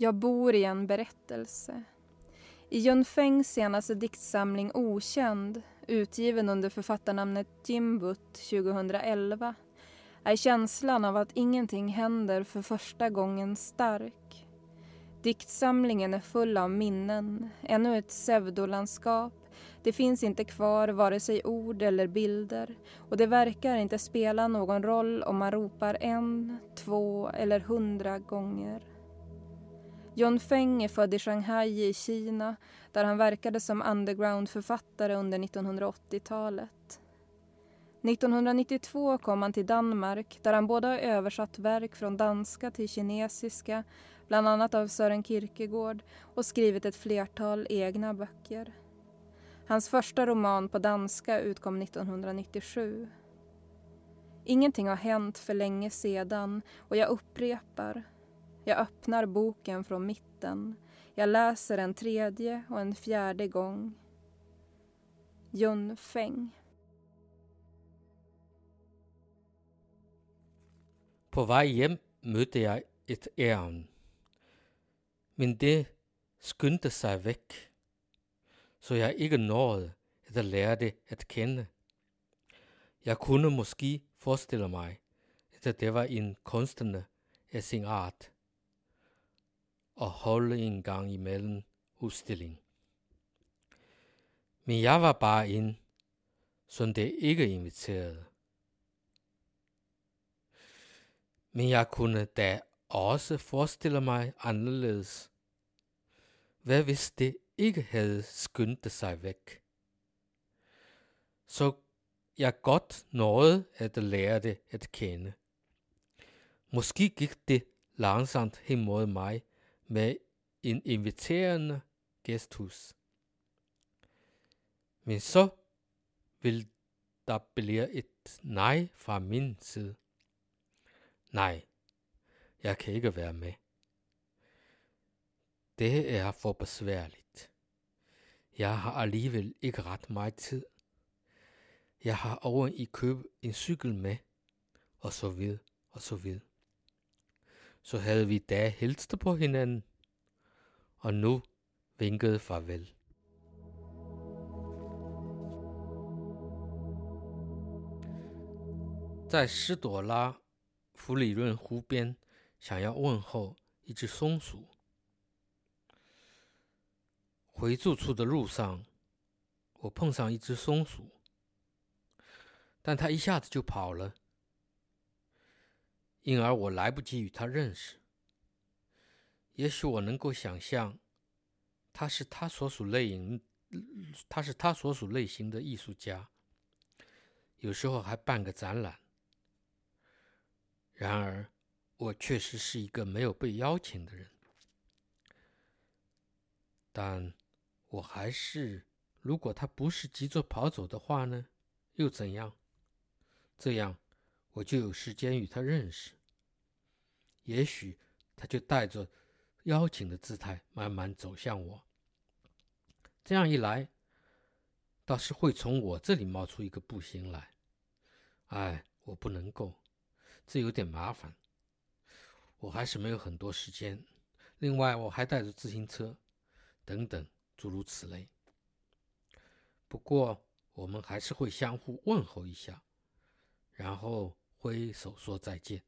Jag bor i en berättelse. I Jun Fengs senaste diktsamling Okänd, utgiven under författarnamnet Jimbut 2011, är känslan av att ingenting händer för första gången stark. Diktsamlingen är full av minnen, ännu ett pseudolandskap. Det finns inte kvar vare sig ord eller bilder och det verkar inte spela någon roll om man ropar en, två eller hundra gånger. John Feng är född i Shanghai i Kina där han verkade som undergroundförfattare under 1980-talet. 1992 kom han till Danmark där han både har översatt verk från danska till kinesiska, bland annat av Sören Kierkegaard och skrivit ett flertal egna böcker. Hans första roman på danska utkom 1997. Ingenting har hänt för länge sedan och jag upprepar. Jag öppnar boken från mitten. Jag läser en tredje och en fjärde gång. Junfeng. På väg hem mötte jag ett ærn. Men det skyndade sig väck, så jag inte nådde at lære det att känna. Jag kunde måske föreställa mig, att det var en konstnär av sin art, og holde en gang imellem udstilling. Men jeg var bare en, som det ikke inviterede. Men jeg kunne da også forestille mig anderledes. Hvad hvis det ikke havde skyndt sig væk? Så jeg godt nåede at lære det at kende. Måske gik det langsomt hen mod mig med en inviterende gæsthus. Men så vil der blive et nej fra min side. Nej, jeg kan ikke være med. Det er for besværligt. Jeg har alligevel ikke ret meget tid. Jeg har over i køb en cykel med, og så vidare, og så vidare. Så havde vi da hilste på hinanden, og nu vinkede farvel. 在施朵拉弗里润湖边，想要问候一只松鼠。回住处的路上，我碰上一只松鼠，但它一下子就跑了，因而我来不及与他认识。也许我能够想象，他是他所属类型，他是他所属类型的艺术家，有时候还办个展览。然而，我确实是一个没有被邀请的人。但我还是，如果他不是急着跑走的话呢？又怎样？这样，我就有时间与他认识。也许他就带着邀请的姿态慢慢走向我。这样一来，倒是会从我这里冒出一个步行来。哎，我不能够。这有点麻烦，我还是没有很多时间。另外，我还带着自行车，等等诸如此类。不过，我们还是会相互问候一下，然后挥手说再见。